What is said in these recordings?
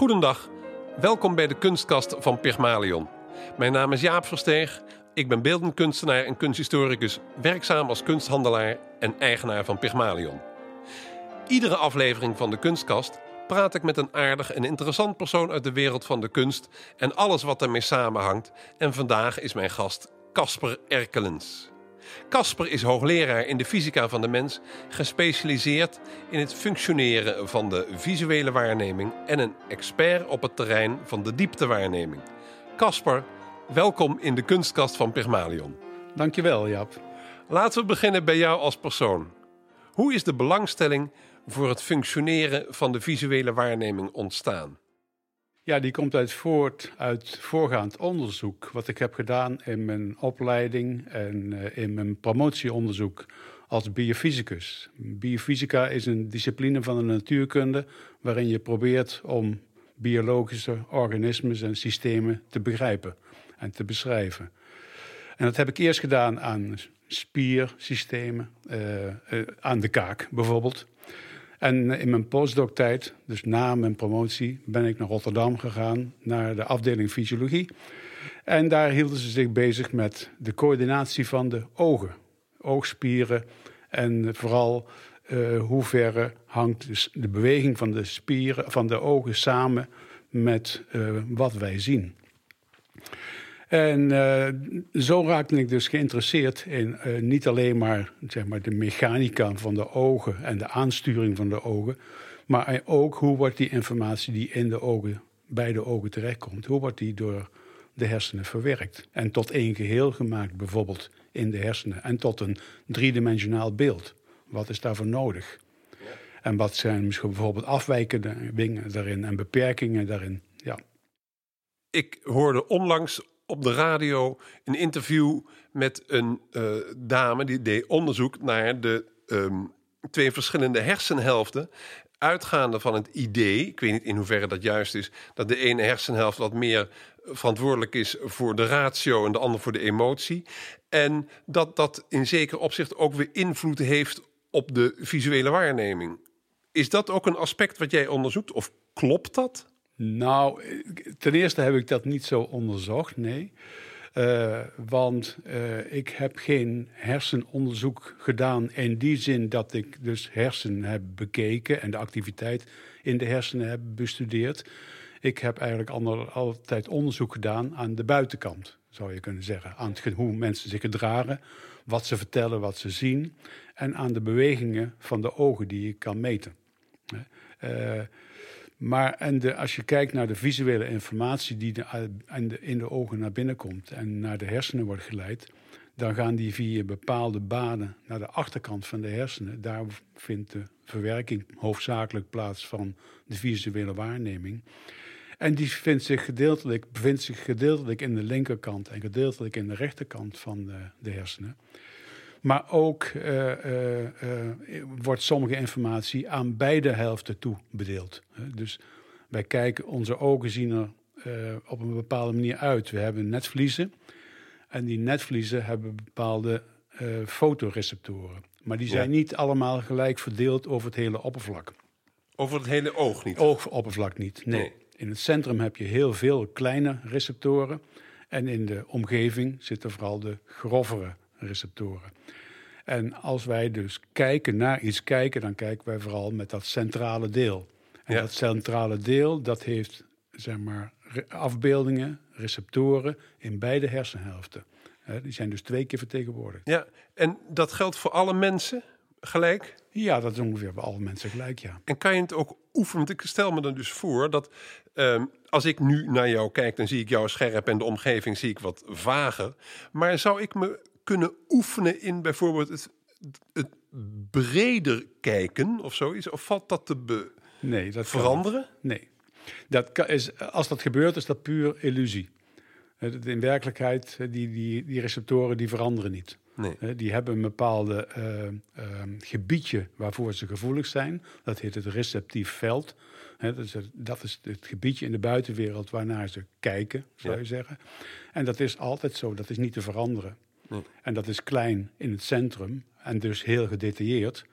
Goedendag, welkom bij de kunstkast van Pygmalion. Mijn naam is Jaap Versteeg, ik ben beeldend kunstenaar en kunsthistoricus, werkzaam als kunsthandelaar en eigenaar van Pygmalion. Iedere aflevering van de kunstkast praat ik met een aardig en interessant persoon uit de wereld van de kunst en alles wat ermee samenhangt. En vandaag is mijn gast Casper Erkelens. Casper is hoogleraar in de fysica van de mens, gespecialiseerd in het functioneren van de visuele waarneming en een expert op het terrein van de dieptewaarneming. Casper, welkom in de kunstkast van Pygmalion. Dankjewel, Jap. Laten we beginnen bij jou als persoon. Hoe is de belangstelling voor het functioneren van de visuele waarneming ontstaan? Ja, die komt uit voort uit voorgaand onderzoek wat ik heb gedaan in mijn opleiding en uh, in mijn promotieonderzoek als biofysicus. Biofysica is een discipline van de natuurkunde waarin je probeert om biologische organismen en systemen te begrijpen en te beschrijven. En dat heb ik eerst gedaan aan spiersystemen, uh, uh, aan de kaak bijvoorbeeld. En in mijn postdoc-tijd, dus na mijn promotie, ben ik naar Rotterdam gegaan, naar de afdeling fysiologie. En daar hielden ze zich bezig met de coördinatie van de ogen, oogspieren en vooral uh, hoe ver hangt dus de beweging van de spieren, van de ogen samen met uh, wat wij zien. En uh, zo raakte ik dus geïnteresseerd in uh, niet alleen maar, zeg maar de mechanica van de ogen en de aansturing van de ogen, maar ook hoe wordt die informatie die in de ogen, bij de ogen terechtkomt, hoe wordt die door de hersenen verwerkt en tot één geheel gemaakt, bijvoorbeeld in de hersenen, en tot een driedimensionaal beeld. Wat is daarvoor nodig? En wat zijn misschien bijvoorbeeld afwijkingen daarin en beperkingen daarin? Ja. Ik hoorde onlangs op de radio een interview met een uh, dame die deed onderzoek naar de um, twee verschillende hersenhelften. Uitgaande van het idee, ik weet niet in hoeverre dat juist is, dat de ene hersenhelft wat meer verantwoordelijk is voor de ratio en de andere voor de emotie. En dat dat in zeker opzicht ook weer invloed heeft op de visuele waarneming. Is dat ook een aspect wat jij onderzoekt of klopt dat? Nou, ten eerste heb ik dat niet zo onderzocht, nee. Uh, want uh, ik heb geen hersenonderzoek gedaan in die zin dat ik dus hersenen heb bekeken en de activiteit in de hersenen heb bestudeerd. Ik heb eigenlijk altijd onderzoek gedaan aan de buitenkant, zou je kunnen zeggen. Aan hoe mensen zich gedragen, wat ze vertellen, wat ze zien. En aan de bewegingen van de ogen die je kan meten. Uh, maar en de, als je kijkt naar de visuele informatie die in, de, in de ogen naar binnen komt en naar de hersenen wordt geleid, dan gaan die via bepaalde banen naar de achterkant van de hersenen. Daar vindt de verwerking hoofdzakelijk plaats van de visuele waarneming. En die vindt zich gedeeltelijk, bevindt zich gedeeltelijk in de linkerkant en gedeeltelijk in de rechterkant van de, de hersenen. Maar ook uh, uh, uh, wordt sommige informatie aan beide helften toe bedeeld. Dus wij kijken, onze ogen zien er op een bepaalde manier uit. We hebben netvliezen en die netvliezen hebben bepaalde fotoreceptoren. Maar die zijn ja. niet allemaal gelijk verdeeld over het hele oppervlak. Over het hele oog niet? Oogoppervlak niet, nee. nee. In het centrum heb je heel veel kleine receptoren. En in de omgeving zitten vooral de grovere receptoren. En als wij dus kijken naar iets kijken, dan kijken wij vooral met dat centrale deel. En ja. dat centrale deel, dat heeft zeg maar afbeeldingen, receptoren in beide hersenhelften. Die zijn dus twee keer vertegenwoordigd. Ja, en dat geldt voor alle mensen gelijk? Ja, dat is ongeveer bij alle mensen gelijk, ja. En kan je het ook oefenen? Want ik stel me dan dus voor dat um, als ik nu naar jou kijk, dan zie ik jou scherp en de omgeving zie ik wat vager. Maar zou ik me kunnen oefenen in bijvoorbeeld het, het breder kijken of zoiets? Of valt dat te be nee, dat veranderen? Nee. Dat kan, is, als dat gebeurt, is dat puur illusie. In werkelijkheid, die, die, die receptoren die veranderen niet. Nee. Die hebben een bepaalde uh, uh, gebiedje waarvoor ze gevoelig zijn. Dat heet het receptief veld. dat, is het, dat, is het, gebiedje in de buitenwereld waarnaar ze kijken, zou ja. je zeggen. En dat is altijd zo, dat is niet te veranderen. Nee. En dat is klein in het centrum en dus heel gedetailleerd.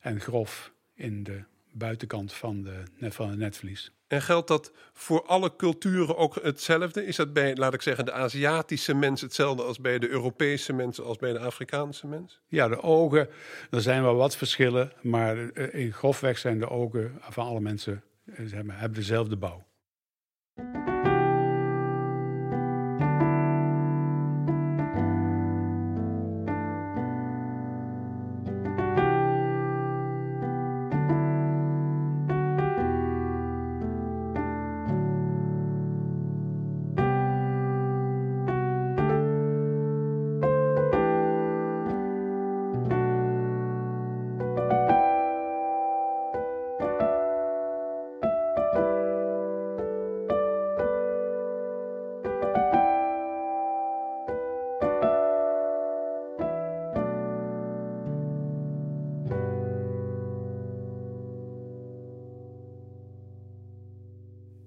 En grof in de buitenkant van, de, van het netvlies. En geldt dat voor alle culturen ook hetzelfde? Is dat bij, laat ik zeggen, de Aziatische mens hetzelfde als bij de Europese mensen, als bij de Afrikaanse mens? Ja, de ogen, er zijn wel wat verschillen, maar eh, in grofweg zijn de ogen van alle mensen eh, hebben dezelfde bouw.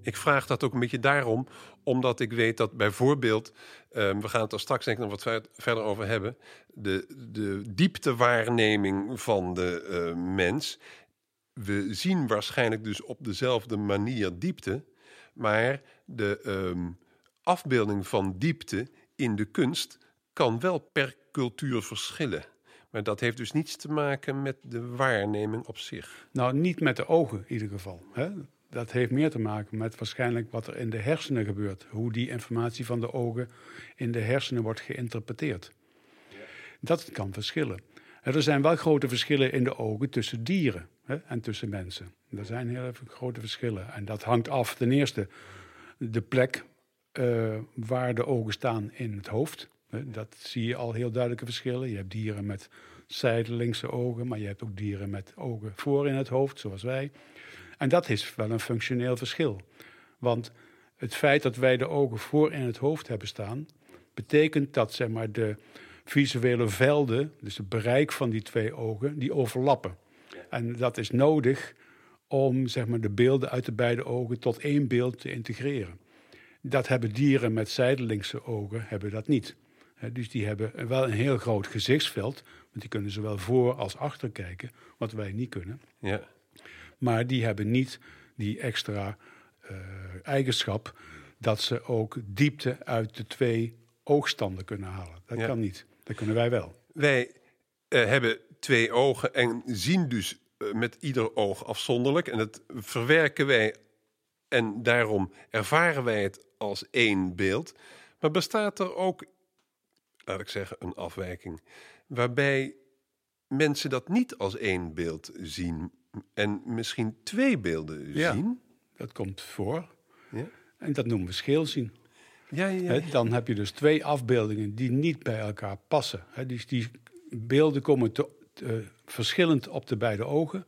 Ik vraag dat ook een beetje daarom, omdat ik weet dat bijvoorbeeld, um, we gaan het er straks denk ik nog wat verder over hebben, de, de dieptewaarneming van de uh, mens. We zien waarschijnlijk dus op dezelfde manier diepte, maar de um, afbeelding van diepte in de kunst kan wel per cultuur verschillen. Maar dat heeft dus niets te maken met de waarneming op zich. Nou, niet met de ogen in ieder geval. Hè? Dat heeft meer te maken met waarschijnlijk wat er in de hersenen gebeurt. Hoe die informatie van de ogen in de hersenen wordt geïnterpreteerd. Dat kan verschillen. Er zijn wel grote verschillen in de ogen tussen dieren hè, en tussen mensen. Er zijn heel grote verschillen. En dat hangt af, ten eerste, de plek uh, waar de ogen staan in het hoofd. Dat zie je al heel duidelijke verschillen. Je hebt dieren met zijdelingse ogen, maar je hebt ook dieren met ogen voor in het hoofd, zoals wij. En dat is wel een functioneel verschil. Want het feit dat wij de ogen voor in het hoofd hebben staan, betekent dat zeg maar, de visuele velden, dus het bereik van die twee ogen, die overlappen. En dat is nodig om zeg maar, de beelden uit de beide ogen tot één beeld te integreren. Dat hebben dieren met zijdelingse ogen hebben dat niet. dus die hebben wel een heel groot gezichtsveld, want die kunnen zowel voor als achter kijken, wat wij niet kunnen. Ja. Maar die hebben niet die extra uh, eigenschap dat ze ook diepte uit de twee oogstanden kunnen halen. Dat kan niet. Dat kunnen wij wel. Wij uh, hebben twee ogen en zien dus uh, met ieder oog afzonderlijk. En dat verwerken wij en daarom ervaren wij het als één beeld. Maar bestaat er ook, laat ik zeggen, een afwijking waarbij mensen dat niet als één beeld zien, en misschien twee beelden ja, zien. Dat komt voor. Ja. En dat noemen we scheelzien. Ja, ja, dan heb je dus twee afbeeldingen die niet bij elkaar passen. Dus die beelden komen te, verschillend op de beide ogen.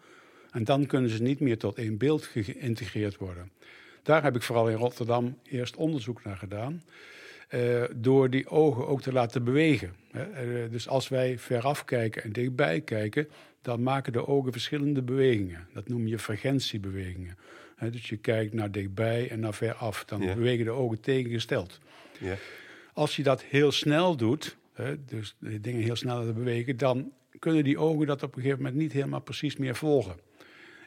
En dan kunnen ze niet meer tot één beeld geïntegreerd worden. Daar heb ik vooral in Rotterdam eerst onderzoek naar gedaan. Uh, door die ogen ook te laten bewegen. Uh, dus als wij veraf kijken en dichtbij kijken, dan maken de ogen verschillende bewegingen. Dat noem je vergentiebewegingen. dus je kijkt naar dichtbij en naar ver af. Dan bewegen de ogen tegengesteld. Ja. Als je dat heel snel doet, dus de dingen heel snel bewegen, dan kunnen die ogen dat op een gegeven moment niet helemaal precies meer volgen.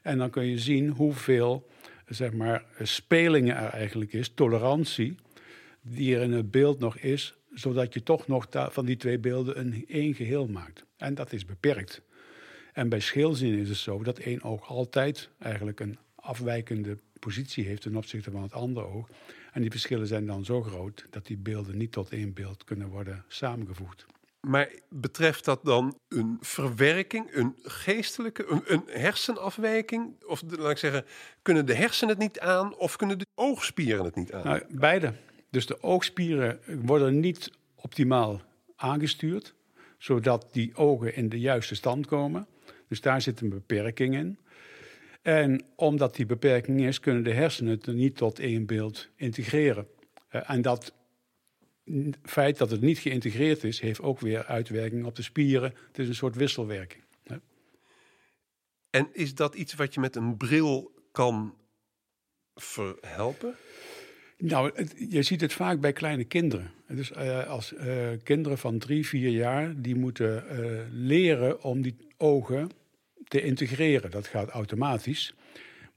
En dan kun je zien hoeveel zeg maar, spelingen er eigenlijk is, tolerantie, die er in het beeld nog is, zodat je toch nog van die twee beelden een één geheel maakt. En dat is beperkt. En bij scheelzien is het zo dat één oog altijd eigenlijk een afwijkende positie heeft ten opzichte van het andere oog. En die verschillen zijn dan zo groot dat die beelden niet tot één beeld kunnen worden samengevoegd. Maar betreft dat dan een verwerking, een geestelijke, een, een, hersenafwijking? Of laat ik zeggen, kunnen de hersenen het niet aan of kunnen de oogspieren het niet aan? Nou, beide. Dus de oogspieren worden niet optimaal aangestuurd, zodat die ogen in de juiste stand komen. Dus daar zit een beperking in. En omdat die beperking is, kunnen de hersenen het niet tot één beeld integreren. Uh, en dat feit dat het niet geïntegreerd is, heeft ook weer uitwerking op de spieren. Het is een soort wisselwerking. En is dat iets wat je met een bril kan verhelpen? Nou, je ziet het vaak bij kleine kinderen. Dus uh, als uh, kinderen van drie, vier jaar, die moeten leren om die ogen te integreren. Dat gaat automatisch.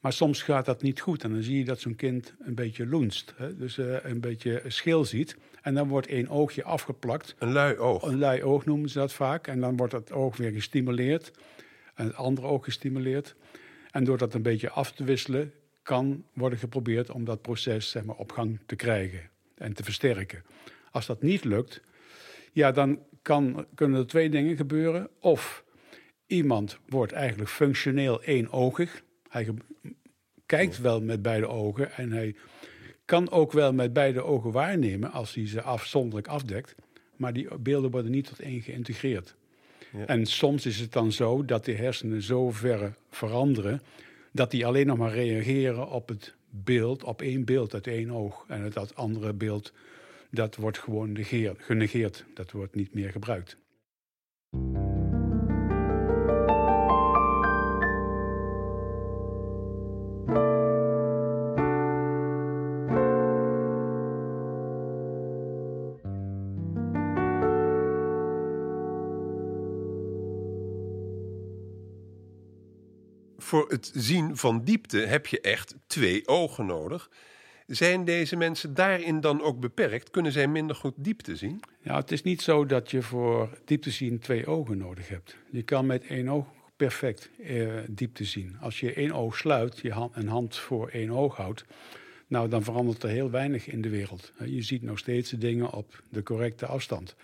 Maar soms gaat dat niet goed en dan zie je dat zo'n kind een beetje loenst. Hè? Dus uh, een beetje schil ziet. En dan wordt één oogje afgeplakt. Een lui oog. Een lui oog noemen ze dat vaak. En dan wordt het oog weer gestimuleerd. En het andere oog gestimuleerd. En door dat een beetje af te wisselen, kan worden geprobeerd om dat proces zeg maar, op gang te krijgen en te versterken. Als dat niet lukt, ja, dan kan, kunnen er twee dingen gebeuren. Of iemand wordt eigenlijk functioneel éénogig. Hij kijkt wel met beide ogen en hij kan ook wel met beide ogen waarnemen als hij ze afzonderlijk afdekt. Maar die beelden worden niet tot één geïntegreerd. Ja. En soms is het dan zo dat de hersenen zo ver veranderen dat die alleen nog maar reageren op het beeld, op één beeld uit één oog. En dat andere beeld, dat wordt gewoon genegeerd. Dat wordt niet meer gebruikt. Zien van diepte heb je echt twee ogen nodig. Zijn deze mensen daarin dan ook beperkt? Kunnen zij minder goed diepte zien? Ja, het is niet zo dat je voor diepte zien twee ogen nodig hebt. Je kan met één oog perfect eh, diepte zien. Als je één oog sluit, je hand, een hand voor één oog houdt, nou dan verandert er heel weinig in de wereld. Je ziet nog steeds de dingen op de correcte afstand.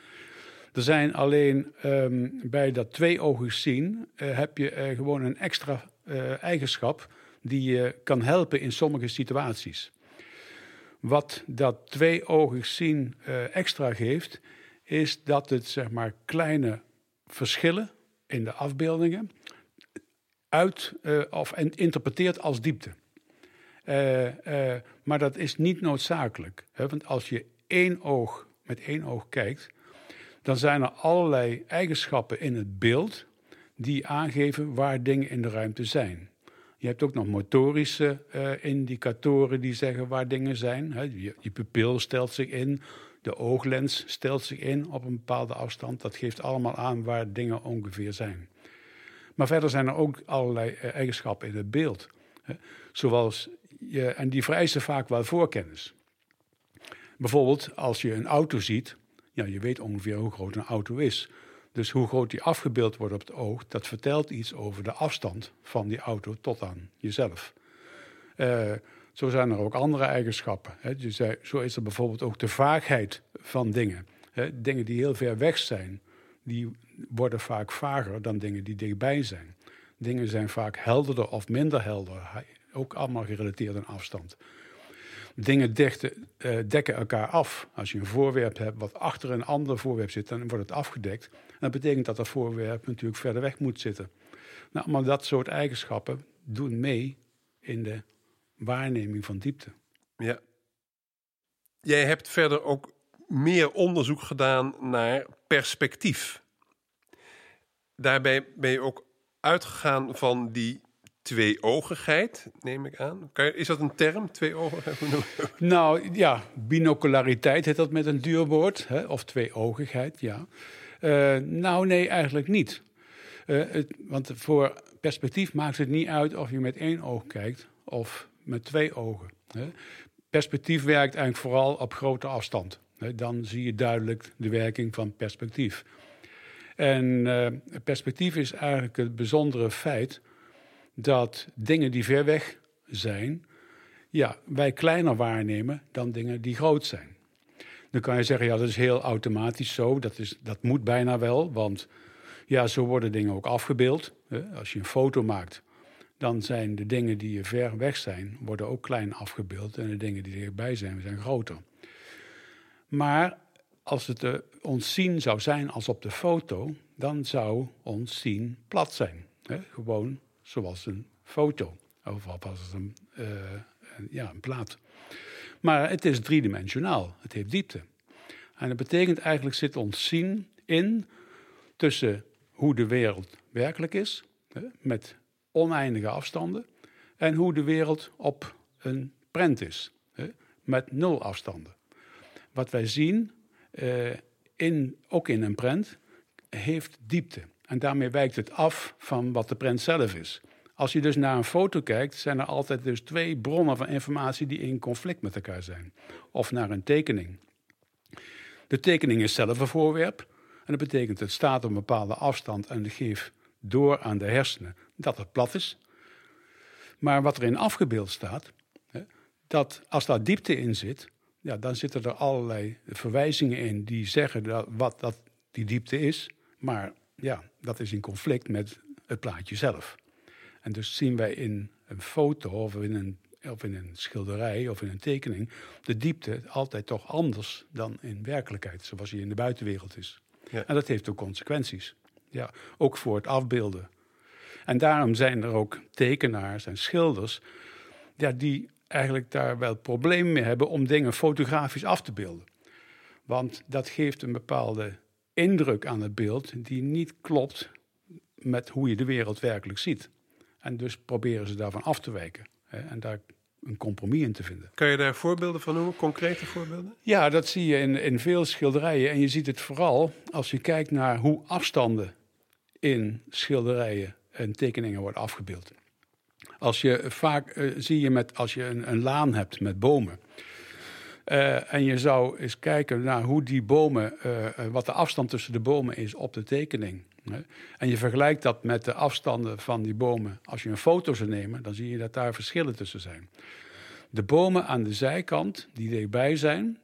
Er zijn alleen um, bij dat tweeogig zien, uh, heb je uh, gewoon een extra uh, eigenschap die je kan helpen in sommige situaties. Wat dat tweeogig zien uh, extra geeft, is dat het zeg maar kleine verschillen in de afbeeldingen uit uh, of interpreteert als diepte. maar dat is niet noodzakelijk. Hè? Want als je één oog met één oog kijkt, dan zijn er allerlei eigenschappen in het beeld die aangeven waar dingen in de ruimte zijn. Je hebt ook nog motorische uh, indicatoren die zeggen waar dingen zijn. je, je, pupil stelt zich in, de ooglens stelt zich in op een bepaalde afstand. Dat geeft allemaal aan waar dingen ongeveer zijn. Maar verder zijn er ook allerlei uh, eigenschappen in het beeld. Zoals je, en die vereisen vaak wel voorkennis. Bijvoorbeeld als je een auto ziet, ja, je weet ongeveer hoe groot een auto is. Dus hoe groot die afgebeeld wordt op het oog, dat vertelt iets over de afstand van die auto tot aan jezelf. Uh, zo zijn er ook andere eigenschappen. Hè. Dus, zo is er bijvoorbeeld ook de vaagheid van dingen. Hè. Dingen die heel ver weg zijn, die worden vaak vager dan dingen die dichtbij zijn. Dingen zijn vaak helderder of minder helder, ook allemaal gerelateerd aan afstand dingen dichten, uh, dekken elkaar af. Als je een voorwerp hebt wat achter een ander voorwerp zit, dan wordt het afgedekt. En dat betekent dat dat voorwerp natuurlijk verder weg moet zitten. Nou, maar dat soort eigenschappen doen mee in de waarneming van diepte. Ja. Jij hebt verder ook meer onderzoek gedaan naar perspectief. Daarbij ben je ook uitgegaan van die tweeogigheid, neem ik aan. is dat een term, tweeogigheid? nou ja, binoculariteit heet dat met een duur woord. Hè? Of tweeogigheid, ja. Uh, nou nee, eigenlijk niet. Het, want voor perspectief maakt het niet uit of je met één oog kijkt of met twee ogen. Hè? Perspectief werkt eigenlijk vooral op grote afstand. Dan zie je duidelijk de werking van perspectief. En uh, perspectief is eigenlijk het bijzondere feit dat dingen die ver weg zijn, ja, wij kleiner waarnemen dan dingen die groot zijn. Dan kan je zeggen, ja, dat is heel automatisch zo, dat, is, dat moet bijna wel, want ja, zo worden dingen ook afgebeeld. Als je een foto maakt, dan zijn de dingen die ver weg zijn, worden ook klein afgebeeld en de dingen die dichtbij zijn, zijn groter. Maar als het ons zien zou zijn als op de foto, dan zou ons zien plat zijn. Gewoon zoals een foto. Of als een, uh, een, ja, een plaat. Maar het is driedimensionaal. Het heeft diepte. En dat betekent eigenlijk zit ons zien in tussen hoe de wereld werkelijk is, met oneindige afstanden, en hoe de wereld op een prent is, met nul afstanden. Wat wij zien, uh, in, ook in een prent, heeft diepte. En daarmee wijkt het af van wat de prent zelf is. Als je dus naar een foto kijkt, zijn er altijd dus twee bronnen van informatie die in conflict met elkaar zijn. Of naar een tekening. De tekening is zelf een voorwerp. En dat betekent het staat op een bepaalde afstand en geeft door aan de hersenen dat het plat is. Maar wat erin afgebeeld staat, dat als daar diepte in zit, ja, dan zitten er allerlei verwijzingen in die zeggen dat, wat dat die diepte is. Maar ja, dat is in conflict met het plaatje zelf. En dus zien wij in een foto of in een, of in een schilderij of in een tekening de diepte altijd toch anders dan in werkelijkheid, zoals die in de buitenwereld is. Ja. En dat heeft ook consequenties. Ja, ook voor het afbeelden. En daarom zijn er ook tekenaars en schilders ja, die eigenlijk daar wel problemen mee hebben om dingen fotografisch af te beelden. Want dat geeft een bepaalde indruk aan het beeld die niet klopt met hoe je de wereld werkelijk ziet. En dus proberen ze daarvan af te wijken hè, en daar een compromis in te vinden. Kan je daar voorbeelden van noemen, concrete voorbeelden? Ja, dat zie je in, in veel schilderijen. En je ziet het vooral als je kijkt naar hoe afstanden in schilderijen en tekeningen worden afgebeeld. Als je vaak uh, zie je met als je een, een laan hebt met bomen. Uh, en je zou eens kijken naar hoe die bomen, uh, wat de afstand tussen de bomen is op de tekening. En je vergelijkt dat met de afstanden van die bomen. Als je een foto zou nemen, dan zie je dat daar verschillen tussen zijn. De bomen aan de zijkant, die erbij zijn,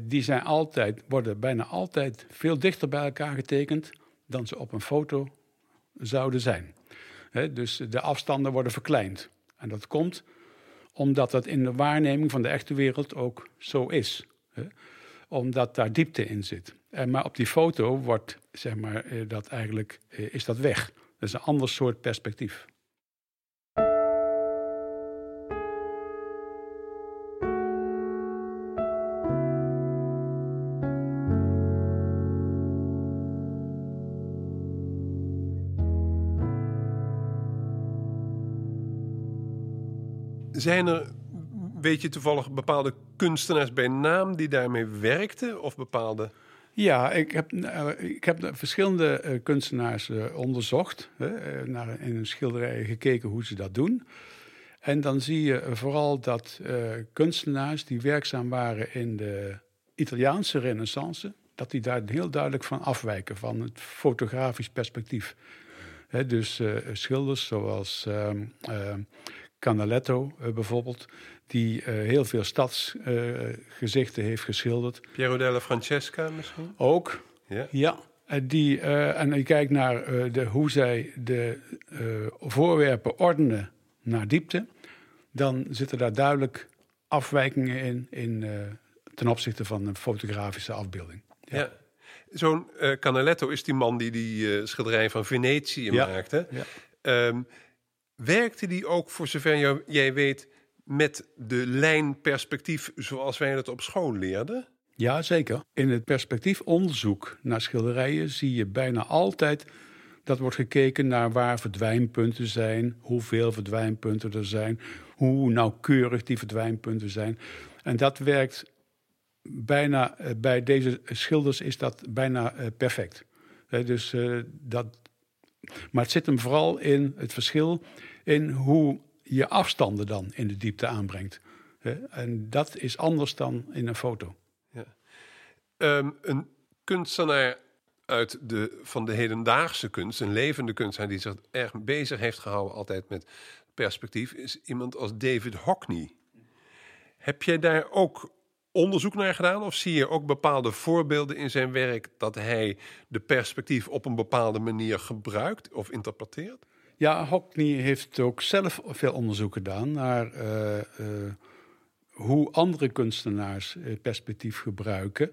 die zijn altijd, worden bijna altijd veel dichter bij elkaar getekend dan ze op een foto zouden zijn. He, dus de afstanden worden verkleind. En dat komt omdat dat in de waarneming van de echte wereld ook zo is. He, omdat daar diepte in zit. En, maar op die foto wordt, zeg maar, eh, dat eigenlijk, eh, is dat weg. Dat is een ander soort perspectief. Zijn er, weet je toevallig, bepaalde kunstenaars bij naam die daarmee werkten? Of bepaalde... Ja, ik heb, ik heb verschillende uh, kunstenaars uh, onderzocht. Uh, naar, in hun schilderijen gekeken hoe ze dat doen. En dan zie je vooral dat kunstenaars die werkzaam waren in de Italiaanse renaissance... dat die daar heel duidelijk van afwijken, van het fotografisch perspectief. dus schilders zoals Canaletto bijvoorbeeld die uh, heel veel stadsgezichten uh, heeft geschilderd. Piero della Francesca misschien? Ook, ja. ja. En, die, en je kijkt naar de, hoe zij de voorwerpen ordenen naar diepte, dan zitten daar duidelijk afwijkingen in, in ten opzichte van een fotografische afbeelding. Ja. ja. Zo'n Canaletto is die man die die schilderij van Venetië ja. maakte. Ja. Um, werkte die ook, voor zover jij weet, met de lijnperspectief zoals wij dat op school leerden? Ja, zeker. In het perspectiefonderzoek naar schilderijen zie je bijna altijd dat wordt gekeken naar waar verdwijnpunten zijn, hoeveel verdwijnpunten er zijn, hoe nauwkeurig die verdwijnpunten zijn. En dat werkt bijna, eh, bij deze schilders is dat bijna uh, perfect. dus, uh, dat, maar het zit hem vooral in het verschil in hoe je afstanden dan in de diepte aanbrengt. En dat is anders dan in een foto. Ja. Um, een kunstenaar uit de, van de hedendaagse kunst, een levende kunstenaar die zich erg bezig heeft gehouden altijd met perspectief, is iemand als David Hockney. Heb jij daar ook onderzoek naar gedaan? Of zie je ook bepaalde voorbeelden in zijn werk dat hij de perspectief op een bepaalde manier gebruikt of interpreteert? Ja, Hockney heeft ook zelf veel onderzoek gedaan naar uh, uh, hoe andere kunstenaars uh, perspectief gebruiken.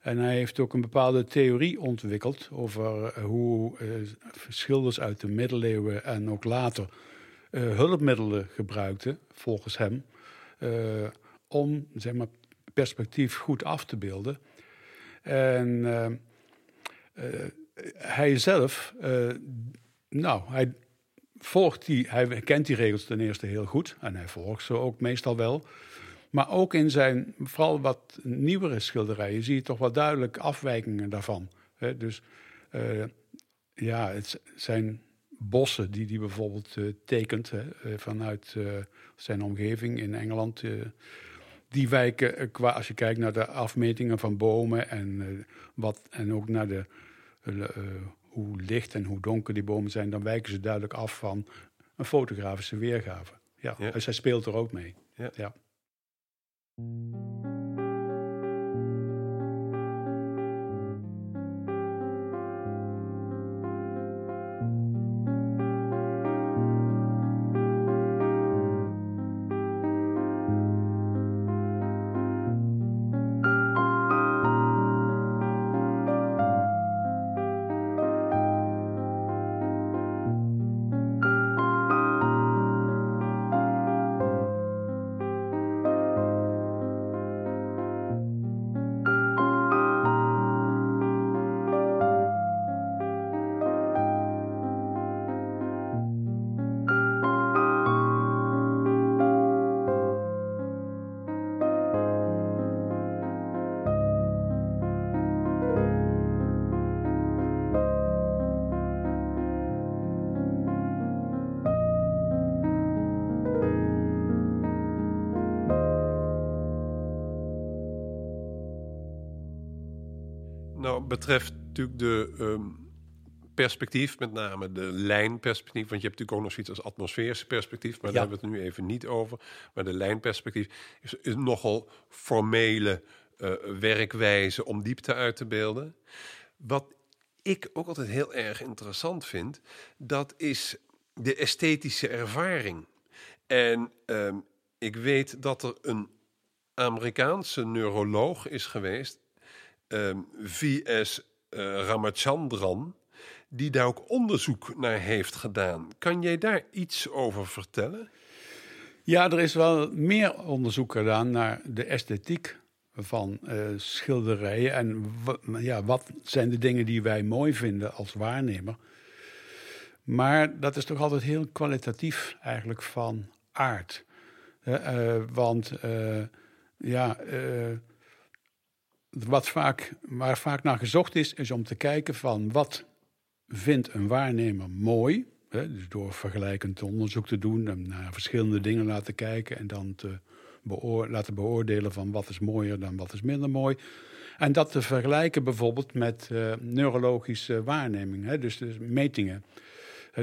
En hij heeft ook een bepaalde theorie ontwikkeld over hoe schilders uit de middeleeuwen en ook later hulpmiddelen gebruikten, volgens hem, om zeg maar, perspectief goed af te beelden. En hij zelf, nou, hij volgt die, hij kent die regels ten eerste heel goed en hij volgt ze ook meestal wel. Maar ook in zijn, vooral wat nieuwere schilderijen, zie je toch wel duidelijk afwijkingen daarvan. dus uh, ja, het zijn bossen die hij bijvoorbeeld tekent vanuit zijn omgeving in Engeland die wijken, qua, als je kijkt naar de afmetingen van bomen en, wat, en ook naar de, hoe licht en hoe donker die bomen zijn, dan wijken ze duidelijk af van een fotografische weergave. Ja, Dus hij speelt er ook mee. ja. ja. Betreft natuurlijk de ehm, perspectief, met name de lijnperspectief. Want je hebt natuurlijk ook nog zoiets als atmosferische perspectief, maar daar hebben we het nu even niet over. Maar de lijnperspectief is, is nogal formele uh, werkwijze om diepte uit te beelden. Wat ik ook altijd heel erg interessant vind, dat is de esthetische ervaring. En ehm, ik weet dat er een Amerikaanse neuroloog is geweest, ehm, V.S. Uh, eh, Ramachandran, die daar ook onderzoek naar heeft gedaan. Kan jij daar iets over vertellen? Ja, er is wel meer onderzoek gedaan naar de esthetiek van uh, schilderijen. En ja, wat zijn de dingen die wij mooi vinden als waarnemer. Maar dat is toch altijd heel kwalitatief eigenlijk van aard. Uh, want ja, wat vaak, waar vaak naar gezocht is, is om te kijken van wat vindt een waarnemer mooi. Hè, dus door vergelijkend onderzoek te doen en naar verschillende dingen laten kijken en dan te laten beoordelen van wat is mooier dan wat is minder mooi. En dat te vergelijken bijvoorbeeld met uh, neurologische waarneming, hè, dus, dus metingen.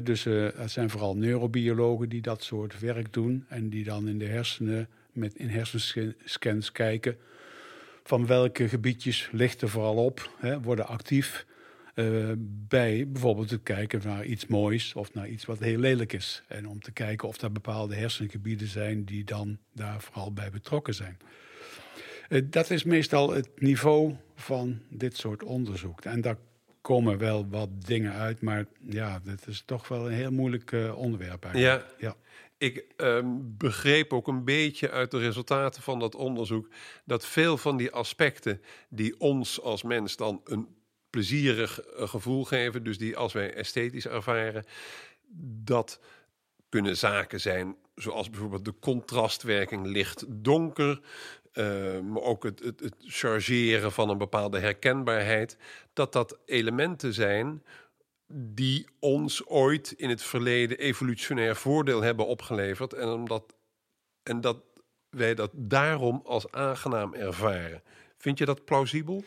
dus uh, het zijn vooral neurobiologen die dat soort werk doen en die dan in de hersenen met in hersenscans kijken van welke gebiedjes ligt er vooral op, hè, worden actief uh, bij bijvoorbeeld het kijken naar iets moois of naar iets wat heel lelijk is. En om te kijken of er bepaalde hersengebieden zijn die dan daar vooral bij betrokken zijn. Uh, dat is meestal het niveau van dit soort onderzoek. En daar komen wel wat dingen uit, maar ja, dat is toch wel een heel moeilijk uh, onderwerp eigenlijk. Ja. ja. Ik ehm, begreep ook een beetje uit de resultaten van dat onderzoek dat veel van die aspecten die ons als mens dan een plezierig eh, gevoel geven, dus die als wij esthetisch ervaren, dat kunnen zaken zijn zoals bijvoorbeeld de contrastwerking licht-donker, uh, maar ook het, het, het chargeren van een bepaalde herkenbaarheid, dat dat elementen zijn die ons ooit in het verleden evolutionair voordeel hebben opgeleverd. En, omdat, en dat wij dat daarom als aangenaam ervaren. Vind je dat plausibel?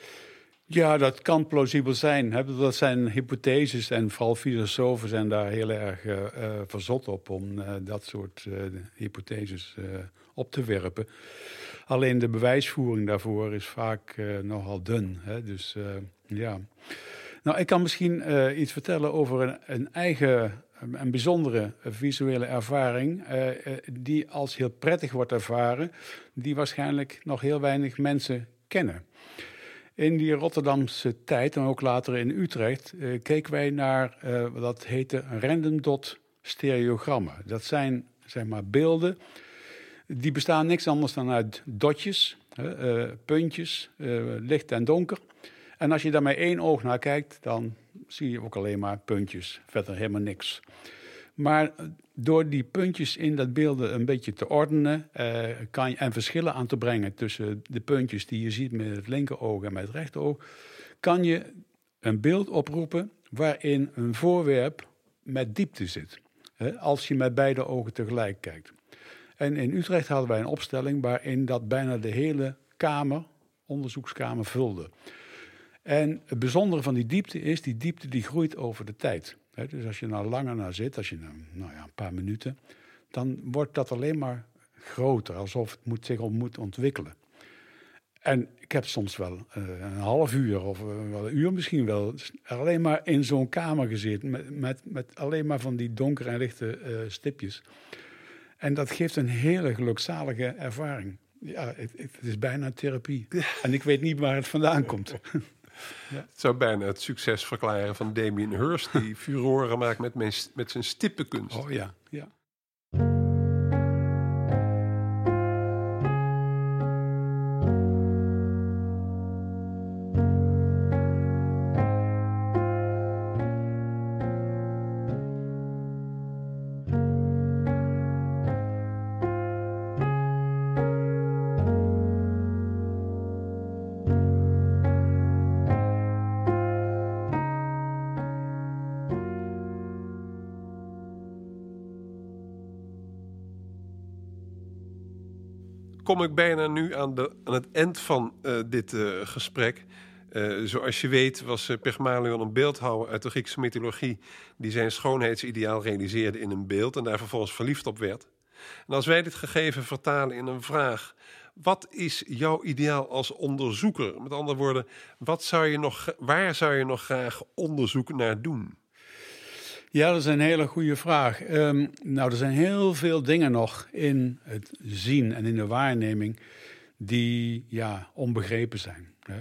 Ja, dat kan plausibel zijn. Dat zijn hypotheses en vooral filosofen zijn daar heel erg uh, verzot op om uh, dat soort hypotheses op te werpen. Alleen de bewijsvoering daarvoor is vaak nogal dun. Hè? Dus ja. Nou, ik kan misschien uh, iets vertellen over een, een eigen, een bijzondere visuele ervaring, uh, die als heel prettig wordt ervaren, die waarschijnlijk nog heel weinig mensen kennen. In die Rotterdamse tijd en ook later in Utrecht uh, keken wij naar wat dat heette random dot stereogrammen. Dat zijn zeg maar beelden die bestaan niks anders dan uit dotjes, puntjes, licht en donker. En als je daar met één oog naar kijkt, dan zie je ook alleen maar puntjes, verder helemaal niks. Maar door die puntjes in dat beelden een beetje te ordenen eh, kan je, en verschillen aan te brengen tussen de puntjes die je ziet met het linkeroog en met het rechteroog, kan je een beeld oproepen waarin een voorwerp met diepte zit. Als je met beide ogen tegelijk kijkt. En in Utrecht hadden wij een opstelling waarin dat bijna de hele kamer, onderzoekskamer, vulde. En het bijzondere van die diepte is, die diepte die groeit over de tijd. Dus als je nou langer naar zit, als je nou, nou ja, een paar minuten, dan wordt dat alleen maar groter, alsof het moet, zich moet ontwikkelen. En ik heb soms wel uh, een half uur of uh, wel een uur misschien wel alleen maar in zo'n kamer gezeten met, met, met, alleen maar van die donkere en lichte uh, stipjes. En dat geeft een hele gelukzalige ervaring. Ja, het, het is bijna therapie. En ik weet niet waar het vandaan komt. Ja. Het zou bijna het succes verklaren van Damien Hirst, die furoren maakt met, mijn, met zijn stippenkunst. Oh ja, ja. Kom ik bijna nu aan, de, aan het eind van uh, dit uh, gesprek. Uh, zoals je weet was Pygmalion een beeldhouwer uit de Griekse mythologie... die zijn schoonheidsideaal realiseerde in een beeld... en daar vervolgens verliefd op werd. En als wij dit gegeven vertalen in een vraag... wat is jouw ideaal als onderzoeker? Met andere woorden, wat zou je nog, waar zou je nog graag onderzoek naar doen? Ja, dat is een hele goede vraag. Um, nou, er zijn heel veel dingen nog in het zien en in de waarneming die ja, onbegrepen zijn. Hè.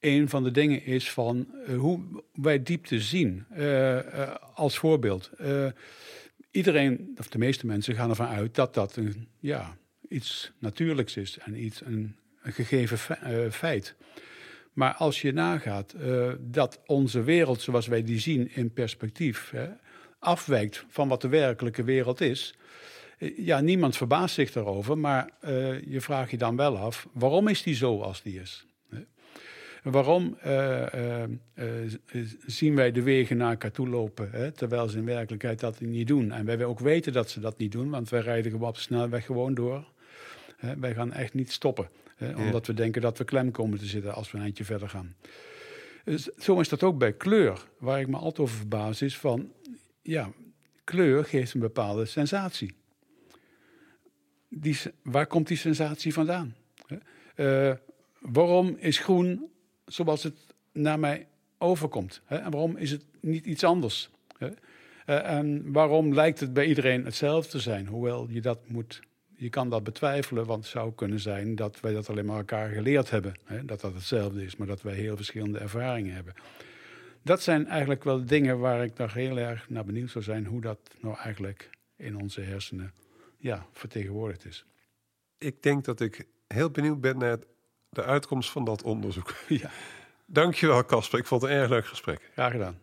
Een van de dingen is van uh, hoe wij diepte zien. Uh, uh, als voorbeeld. iedereen, of de meeste mensen, gaan ervan uit dat dat een, ja, iets natuurlijks is en iets, een, een gegeven feit. Maar als je nagaat uh, dat onze wereld zoals wij die zien in perspectief hè, afwijkt van wat de werkelijke wereld is. Uh, ja, niemand verbaast zich daarover, maar uh, je vraagt je dan wel af, waarom is die zo als die is? Waarom zien wij de wegen naar elkaar toe lopen, hè, terwijl ze in werkelijkheid dat niet doen? En wij ook weten dat ze dat niet doen, want wij rijden op de snelweg gewoon door. Hè, wij gaan echt niet stoppen. Hè, omdat we denken dat we klem komen te zitten als we een eindje verder gaan. Dus zo is dat ook bij kleur, waar ik me altijd over verbaas, is van, ja, kleur geeft een bepaalde sensatie. Die, waar komt die sensatie vandaan? Uh, waarom is groen zoals het naar mij overkomt? Hè? En waarom is het niet iets anders? Hè? Uh, en waarom lijkt het bij iedereen hetzelfde te zijn, hoewel je dat moet je kan dat betwijfelen, want het zou kunnen zijn dat wij dat alleen maar elkaar geleerd hebben. Hè? Dat dat hetzelfde is, maar dat wij heel verschillende ervaringen hebben. Dat zijn eigenlijk wel dingen waar ik nog heel erg naar benieuwd zou zijn, hoe dat nou eigenlijk in onze hersenen ja, vertegenwoordigd is. Ik denk dat ik heel benieuwd ben naar de uitkomst van dat onderzoek. Ja. Dankjewel, Casper. Ik vond het een erg leuk gesprek. Graag gedaan.